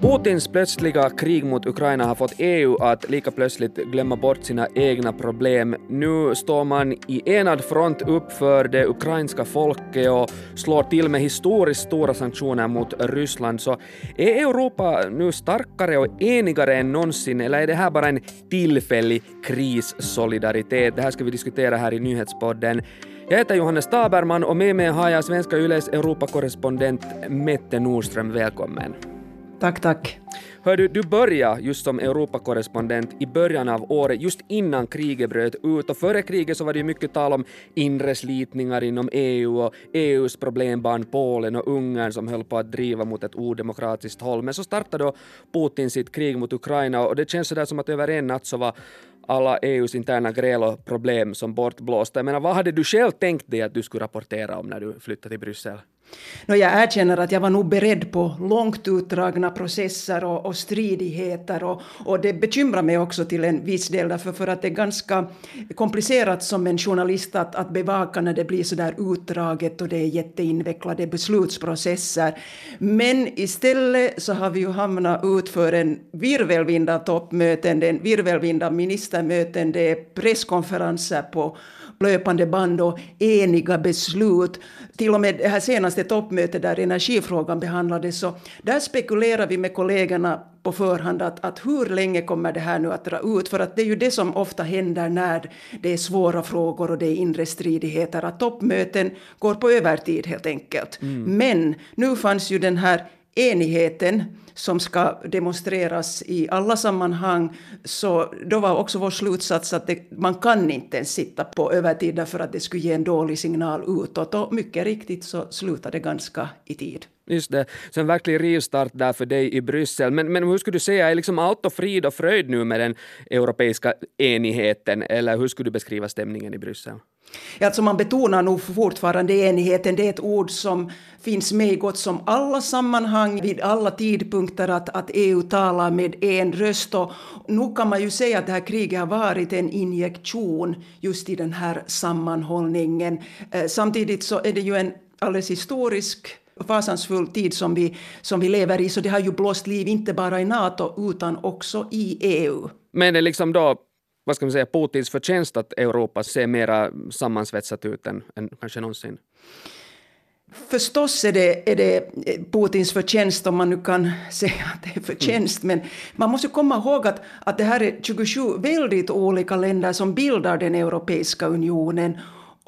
Putins plötsliga krig mot Ukraina har fått EU att lika plötsligt glömma bort sina egna problem. Nu står man i enad front upp för det ukrainska folket och slår till med historiskt stora sanktioner mot Ryssland. Så är Europa nu starkare och enigare än någonsin eller är det här bara en tillfällig krissolidaritet? Det här ska vi diskutera här i nyhetspodden. Jag heter Johannes Taberman och med mig har jag Svenska Yles Europakorrespondent Mette Nordström. Välkommen. Tack, tack. Hör du, du började just som Europakorrespondent i början av året, just innan kriget bröt ut. Och före kriget så var det mycket tal om inre slitningar inom EU och EUs problembarn Polen och Ungern som höll på att driva mot ett odemokratiskt håll. Men så startade då Putin sitt krig mot Ukraina och det känns sådär som att över en natt så var alla EUs interna gräl och problem som bortblåsta. Jag menar, vad hade du själv tänkt dig att du skulle rapportera om när du flyttade till Bryssel? No, jag erkänner att jag var nog beredd på långt utdragna processer och, och stridigheter och, och, det bekymrar mig också till en viss del därför för att det är ganska komplicerat som en journalist att, att bevaka när det blir så där utdraget och det är jätteinvecklade beslutsprocesser. Men istället så har vi ju hamnat ut för en virvelvind av toppmöten, en virvelvind av ministermöten, det är presskonferenser på löpande band och eniga beslut. Till och med det här senaste toppmötet där energifrågan behandlades, så där spekulerar vi med kollegorna på förhand att, att hur länge kommer det här nu att dra ut? För att det är ju det som ofta händer när det är svåra frågor och det är inre stridigheter, att toppmöten går på övertid helt enkelt. Mm. Men nu fanns ju den här enigheten som ska demonstreras i alla sammanhang, så då var också vår slutsats att det, man kan inte ens sitta på övertid därför att det skulle ge en dålig signal utåt. Och mycket riktigt så slutade det ganska i tid. Just det, så en verklig rivstart där för dig i Bryssel. Men, men hur skulle du säga, är liksom allt och frid och fröjd nu med den europeiska enigheten, eller hur skulle du beskriva stämningen i Bryssel? Alltså man betonar nog fortfarande enigheten, det är ett ord som finns med i gott som alla sammanhang vid alla tidpunkter att, att EU talar med en röst. Och nu kan man ju säga att det här kriget har varit en injektion just i den här sammanhållningen. Eh, samtidigt så är det ju en alldeles historisk fasansfull tid som vi, som vi lever i, så det har ju blåst liv inte bara i NATO utan också i EU. Men det är liksom då vad ska man säga, Putins förtjänst att Europa ser mera sammansvetsat ut än, än kanske någonsin? Förstås är det, är det Putins förtjänst om man nu kan säga att det är förtjänst, mm. men man måste komma ihåg att, att det här är 27 väldigt olika länder som bildar den Europeiska unionen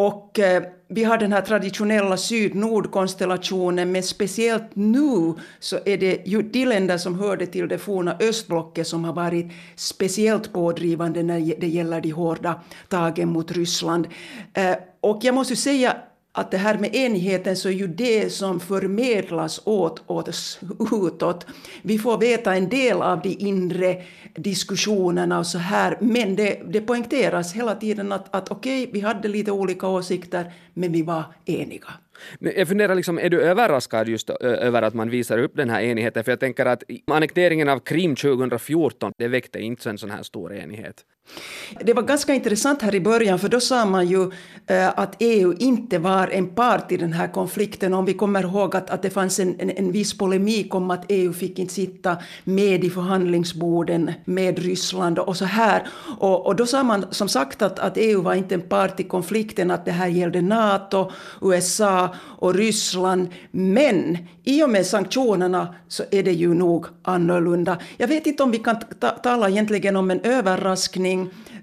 och eh, vi har den här traditionella syd-nord-konstellationen, men speciellt nu så är det ju de länder som hörde till det forna östblocket som har varit speciellt pådrivande när det gäller de hårda tagen mot Ryssland. Eh, och jag måste säga att det här med enigheten så är ju det som förmedlas åt oss utåt. Vi får veta en del av de inre diskussionerna och så här, men det, det poängteras hela tiden att, att okej, okay, vi hade lite olika åsikter, men vi var eniga. Men jag funderar, liksom, är du överraskad just över att man visar upp den här enigheten? För jag tänker att annekteringen av Krim 2014, det väckte inte en sån här stor enighet. Det var ganska intressant här i början, för då sa man ju eh, att EU inte var en part i den här konflikten. Om vi kommer ihåg att, att det fanns en, en, en viss polemik om att EU fick inte sitta med i förhandlingsborden med Ryssland och så här. Och, och då sa man som sagt att, att EU var inte en part i konflikten, att det här gällde NATO, USA och Ryssland. Men i och med sanktionerna så är det ju nog annorlunda. Jag vet inte om vi kan ta tala egentligen om en överraskning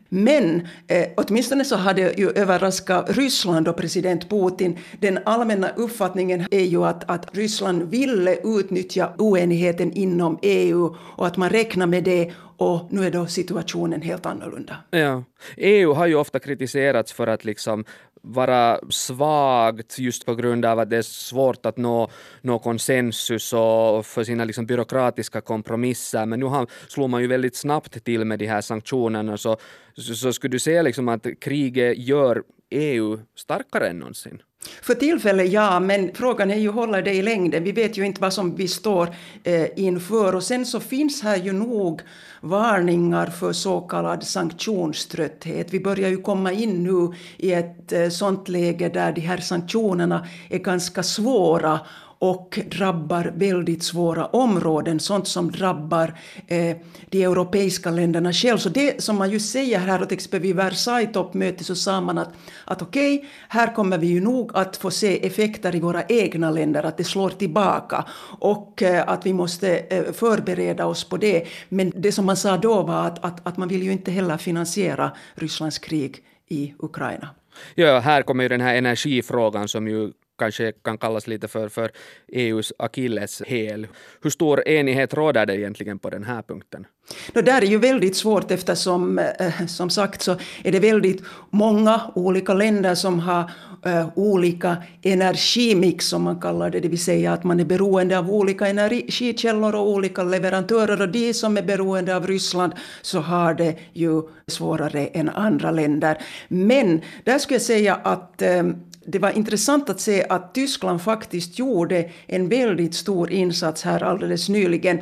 men eh, åtminstone så hade ju överraskat Ryssland och president Putin. Den allmänna uppfattningen är ju att, att Ryssland ville utnyttja oenigheten inom EU och att man räknar med det och nu är då situationen helt annorlunda. Ja. EU har ju ofta kritiserats för att liksom vara svagt just på grund av att det är svårt att nå, nå konsensus och för sina liksom byråkratiska kompromisser. Men nu har, slår man ju väldigt snabbt till med de här sanktionerna. Så, så, så skulle du säga liksom att kriget gör EU starkare än någonsin? För tillfället ja, men frågan är ju håller det i längden. Vi vet ju inte vad som vi står eh, inför. Och sen så finns här ju nog varningar för så kallad sanktionströtthet. Vi börjar ju komma in nu i ett eh, sånt läge där de här sanktionerna är ganska svåra och drabbar väldigt svåra områden, sånt som drabbar eh, de europeiska länderna själva. Så det som man ju säger här, till exempel vid Versailles-toppmötet så sa man att, att okej, okay, här kommer vi ju nog att få se effekter i våra egna länder, att det slår tillbaka och eh, att vi måste eh, förbereda oss på det. Men det som man sa då var att, att, att man vill ju inte heller finansiera Rysslands krig i Ukraina. Ja, här kommer ju den här energifrågan som ju kanske kan kallas lite för, för EUs akilleshäl. Hur stor enighet råder det egentligen på den här punkten? No, där är ju väldigt svårt eftersom eh, som sagt så är det väldigt många olika länder som har eh, olika energimix som man kallar det, det vill säga att man är beroende av olika energikällor och olika leverantörer och de som är beroende av Ryssland så har det ju svårare än andra länder. Men där skulle jag säga att eh, det var intressant att se att Tyskland faktiskt gjorde en väldigt stor insats här alldeles nyligen.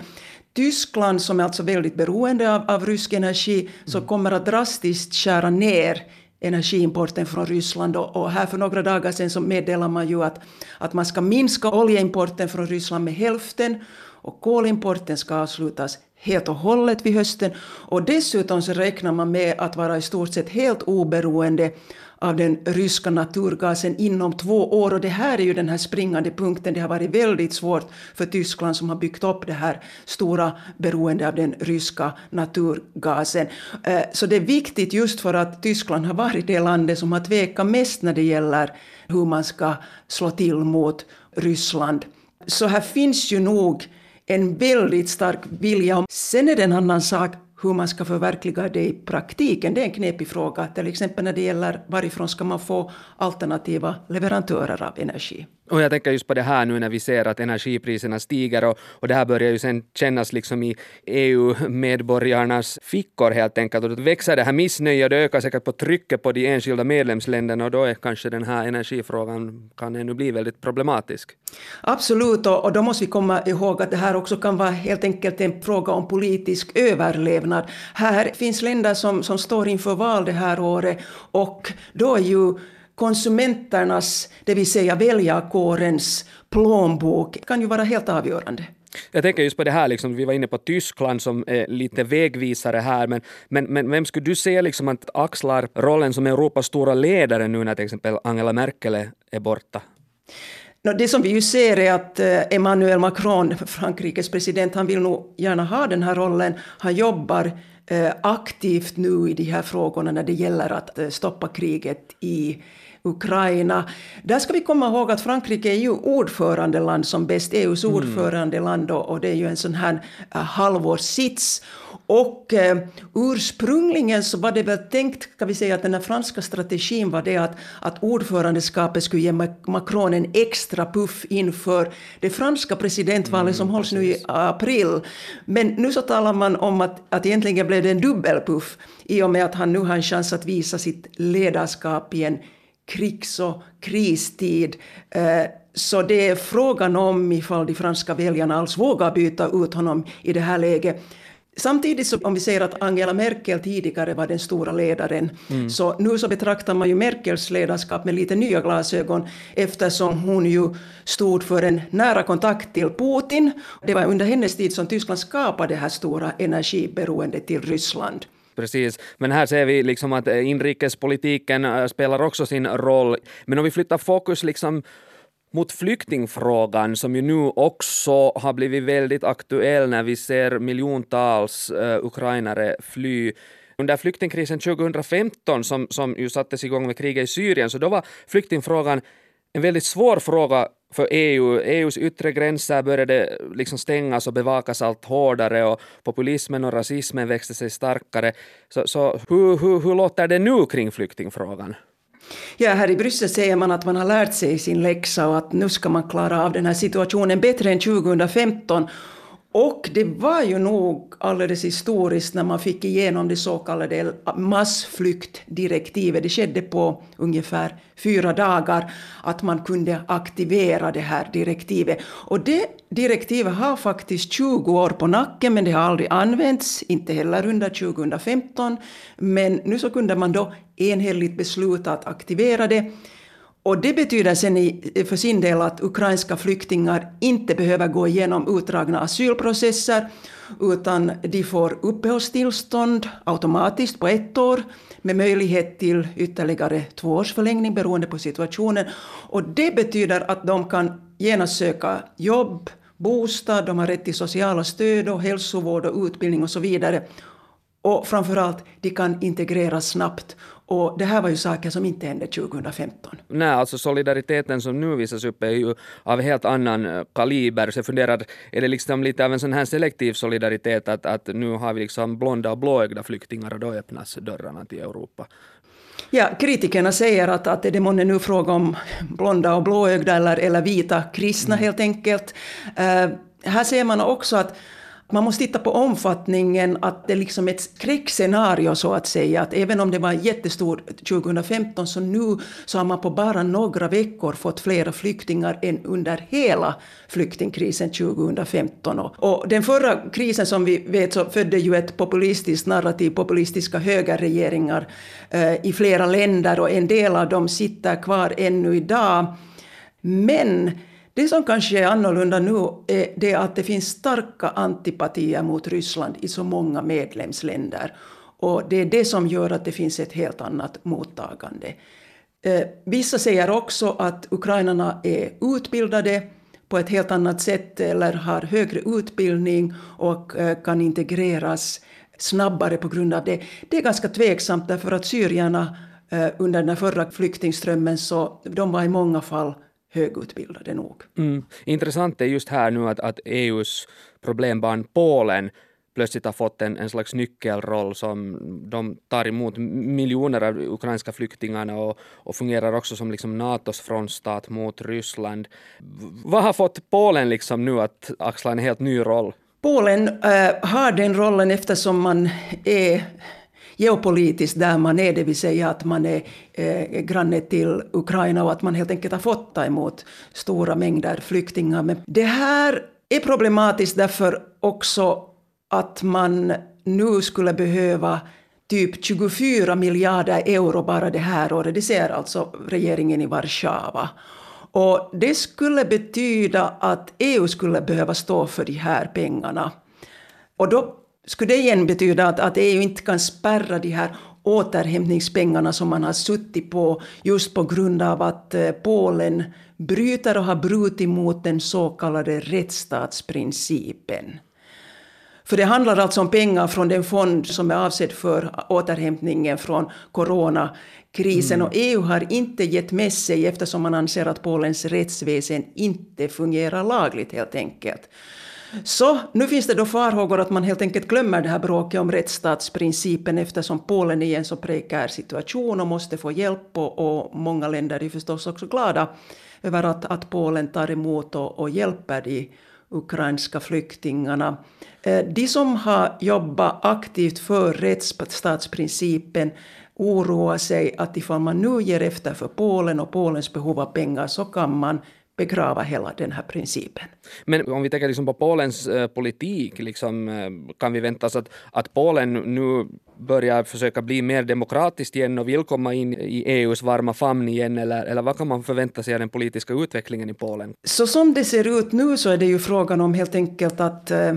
Tyskland, som är alltså väldigt beroende av, av rysk energi, så mm. kommer att drastiskt skära ner energiimporten från Ryssland. Och, och, här för några dagar sedan så meddelade man ju att, att man ska minska oljeimporten från Ryssland med hälften och kolimporten ska avslutas helt och hållet vid hösten. Och dessutom så räknar man med att vara i stort sett helt oberoende av den ryska naturgasen inom två år. Och det här är ju den här springande punkten. Det har varit väldigt svårt för Tyskland som har byggt upp det här stora beroendet av den ryska naturgasen. Eh, så det är viktigt just för att Tyskland har varit det landet som har tvekat mest när det gäller hur man ska slå till mot Ryssland. Så här finns ju nog en väldigt stark vilja. Sen är det en annan sak hur man ska förverkliga det i praktiken, det är en knepig fråga. Till exempel när det gäller varifrån ska man få alternativa leverantörer av energi. Och jag tänker just på det här nu när vi ser att energipriserna stiger och, och det här börjar ju sen kännas liksom i EU-medborgarnas fickor helt enkelt. Och då växer det här missnöjet och det ökar säkert på trycket på de enskilda medlemsländerna och då är kanske den här energifrågan kan ännu bli väldigt problematisk. Absolut, och, och då måste vi komma ihåg att det här också kan vara helt enkelt en fråga om politisk överlevnad. Här finns länder som, som står inför val det här året och då är ju konsumenternas, det vill säga väljarkårens plånbok kan ju vara helt avgörande. Jag tänker just på det här, liksom, vi var inne på Tyskland som är lite vägvisare här, men, men, men vem skulle du säga liksom att axlar rollen som Europas stora ledare nu när till exempel Angela Merkel är borta? Det som vi ju ser är att eh, Emmanuel Macron, Frankrikes president, han vill nog gärna ha den här rollen. Han jobbar eh, aktivt nu i de här frågorna när det gäller att eh, stoppa kriget i Ukraina. Där ska vi komma ihåg att Frankrike är ju ordförandeland som bäst, EUs mm. ordförandeland och, det är ju en sån här uh, halvårssits. Och eh, ursprungligen så var det väl tänkt, kan vi säga, att den här franska strategin var det att, att ordförandeskapet skulle ge Macron en extra puff inför det franska presidentvalet mm, som hålls nu i april. Men nu så talar man om att, att egentligen blev det en dubbelpuff i och med att han nu har en chans att visa sitt ledarskap i en krigs och kristid. Eh, så det är frågan om ifall de franska väljarna alls vågar byta ut honom i det här läget. Samtidigt så om vi säger att Angela Merkel tidigare var den stora ledaren, mm. så nu så betraktar man ju Merkels ledarskap med lite nya glasögon eftersom hon ju stod för en nära kontakt till Putin. Det var under hennes tid som Tyskland skapade det här stora energiberoendet till Ryssland. Precis, men här ser vi liksom att eh, inrikespolitiken eh, spelar också sin roll. Men om vi flyttar fokus liksom mot flyktingfrågan som ju nu också har blivit väldigt aktuell när vi ser miljontals uh, ukrainare fly under flyktingkrisen 2015 som, som ju sattes igång med kriget i Syrien, så då var flyktingfrågan en väldigt svår fråga för EU. EUs yttre gränser började liksom stängas och bevakas allt hårdare och populismen och rasismen växte sig starkare. Så, så hur, hur, hur låter det nu kring flyktingfrågan? Ja, här i Bryssel säger man att man har lärt sig sin läxa och att nu ska man klara av den här situationen bättre än 2015. Och det var ju nog alldeles historiskt när man fick igenom det så kallade massflyktdirektivet. Det skedde på ungefär fyra dagar att man kunde aktivera det här direktivet. Och det direktivet har faktiskt 20 år på nacken men det har aldrig använts, inte heller under 2015. Men nu så kunde man då enhälligt besluta att aktivera det. Och det betyder sen i, för sin del att ukrainska flyktingar inte behöver gå igenom utdragna asylprocesser utan de får uppehållstillstånd automatiskt på ett år med möjlighet till ytterligare två års förlängning beroende på situationen. Och det betyder att de kan genast söka jobb, bostad, de har rätt till sociala stöd och hälsovård och utbildning och så vidare. Och framförallt, de kan integreras snabbt och det här var ju saker som inte hände 2015. Nej, alltså solidariteten som nu visas upp är ju av helt annan eh, kaliber. Så jag funderar, är det liksom lite av en sån här selektiv solidaritet att, att nu har vi liksom blonda och blåögda flyktingar och då öppnas dörrarna till Europa? Ja, kritikerna säger att, att det månne nu fråga om blonda och blåögda eller, eller vita kristna mm. helt enkelt. Uh, här ser man också att man måste titta på omfattningen, att det är liksom ett skräckscenario så att säga. Att även om det var jättestort 2015 så nu så har man på bara några veckor fått flera flyktingar än under hela flyktingkrisen 2015. Och den förra krisen som vi vet så födde ju ett populistiskt narrativ, populistiska högerregeringar eh, i flera länder och en del av dem sitter kvar ännu idag. Men det som kanske är annorlunda nu är det att det finns starka antipatier mot Ryssland i så många medlemsländer. Och det är det som gör att det finns ett helt annat mottagande. Eh, vissa säger också att ukrainarna är utbildade på ett helt annat sätt eller har högre utbildning och eh, kan integreras snabbare på grund av det. Det är ganska tveksamt därför att syrierna eh, under den förra flyktingströmmen så de var i många fall högutbildade nog. Mm. Intressant är just här nu att, att EUs problembarn Polen plötsligt har fått en, en slags nyckelroll som de tar emot miljoner av ukrainska flyktingarna och, och fungerar också som liksom Natos frontstat mot Ryssland. Vad har fått Polen liksom nu att axla en helt ny roll? Polen äh, har den rollen eftersom man är geopolitiskt där man är, det vill säga att man är eh, granne till Ukraina och att man helt enkelt har fått ta emot stora mängder flyktingar. Men det här är problematiskt därför också att man nu skulle behöva typ 24 miljarder euro bara det här året. Det ser alltså regeringen i Warszawa. Och det skulle betyda att EU skulle behöva stå för de här pengarna. Och då skulle det igen betyda att, att EU inte kan spärra de här återhämtningspengarna som man har suttit på just på grund av att eh, Polen bryter och har brutit mot den så kallade rättsstatsprincipen. För det handlar alltså om pengar från den fond som är avsedd för återhämtningen från coronakrisen. Mm. Och EU har inte gett med sig eftersom man anser att Polens rättsväsen inte fungerar lagligt helt enkelt. Så nu finns det då farhågor att man helt enkelt glömmer det här bråket om rättsstatsprincipen eftersom Polen är i en så prekär situation och måste få hjälp och, och många länder är förstås också glada över att, att Polen tar emot och, och hjälper de ukrainska flyktingarna. Eh, de som har jobbat aktivt för rättsstatsprincipen oroar sig att ifall man nu ger efter för Polen och Polens behov av pengar så kan man begrava hela den här principen. Men om vi tänker liksom på Polens eh, politik, liksom, eh, kan vi vänta oss att, att Polen nu börjar försöka bli mer demokratiskt igen och vill komma in i EUs varma famn igen, eller, eller vad kan man förvänta sig av den politiska utvecklingen i Polen? Så som det ser ut nu så är det ju frågan om helt enkelt att eh,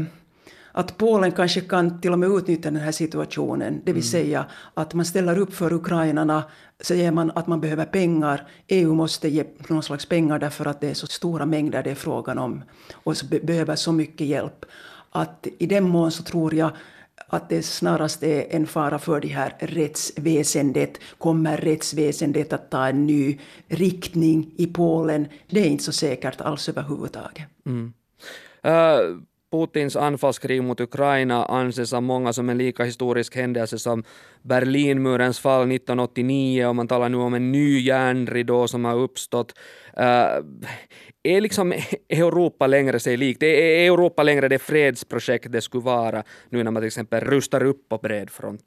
att Polen kanske kan till och med utnyttja den här situationen, det vill mm. säga att man ställer upp för ukrainarna, säger man att man behöver pengar, EU måste ge någon slags pengar därför att det är så stora mängder det är frågan om och så behöver så mycket hjälp. Att i den mån så tror jag att det snarast är en fara för det här rättsväsendet. Kommer rättsväsendet att ta en ny riktning i Polen? Det är inte så säkert alls överhuvudtaget. Mm. Uh, Putins anfallskrig mot Ukraina anses av många som en lika historisk händelse som Berlinmurens fall 1989 och man talar nu om en ny järnridå som har uppstått. Uh, är liksom Europa längre sig likt? Är Europa längre det fredsprojekt det skulle vara nu när man till exempel rustar upp på bred front?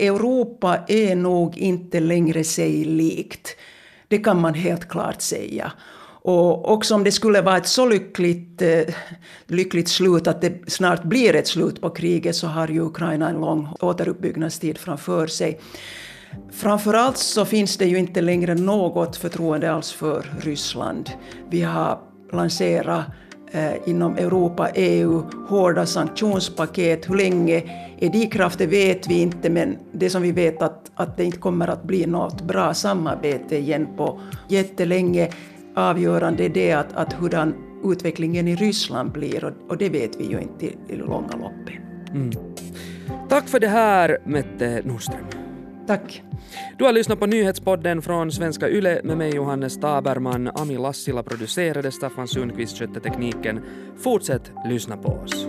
Europa är nog inte längre sig likt. Det kan man helt klart säga. Och också om det skulle vara ett så lyckligt, eh, lyckligt slut att det snart blir ett slut på kriget så har ju Ukraina en lång återuppbyggnadstid framför sig. Framförallt så finns det ju inte längre något förtroende alls för Ryssland. Vi har lanserat eh, inom Europa, EU, hårda sanktionspaket. Hur länge e är de krafter vet vi inte, men det som vi vet att, att det inte kommer att bli något bra samarbete igen på jättelänge. Avgörande är det att, att hurdan utvecklingen i Ryssland blir och, och det vet vi ju inte i det långa loppet. Mm. Tack för det här, Mette Nordström. Tack. Du har lyssnat på nyhetspodden från Svenska Yle med mig Johannes Taberman. Ami Lassila producerade, Staffan Sundqvist skötte tekniken. Fortsätt lyssna på oss.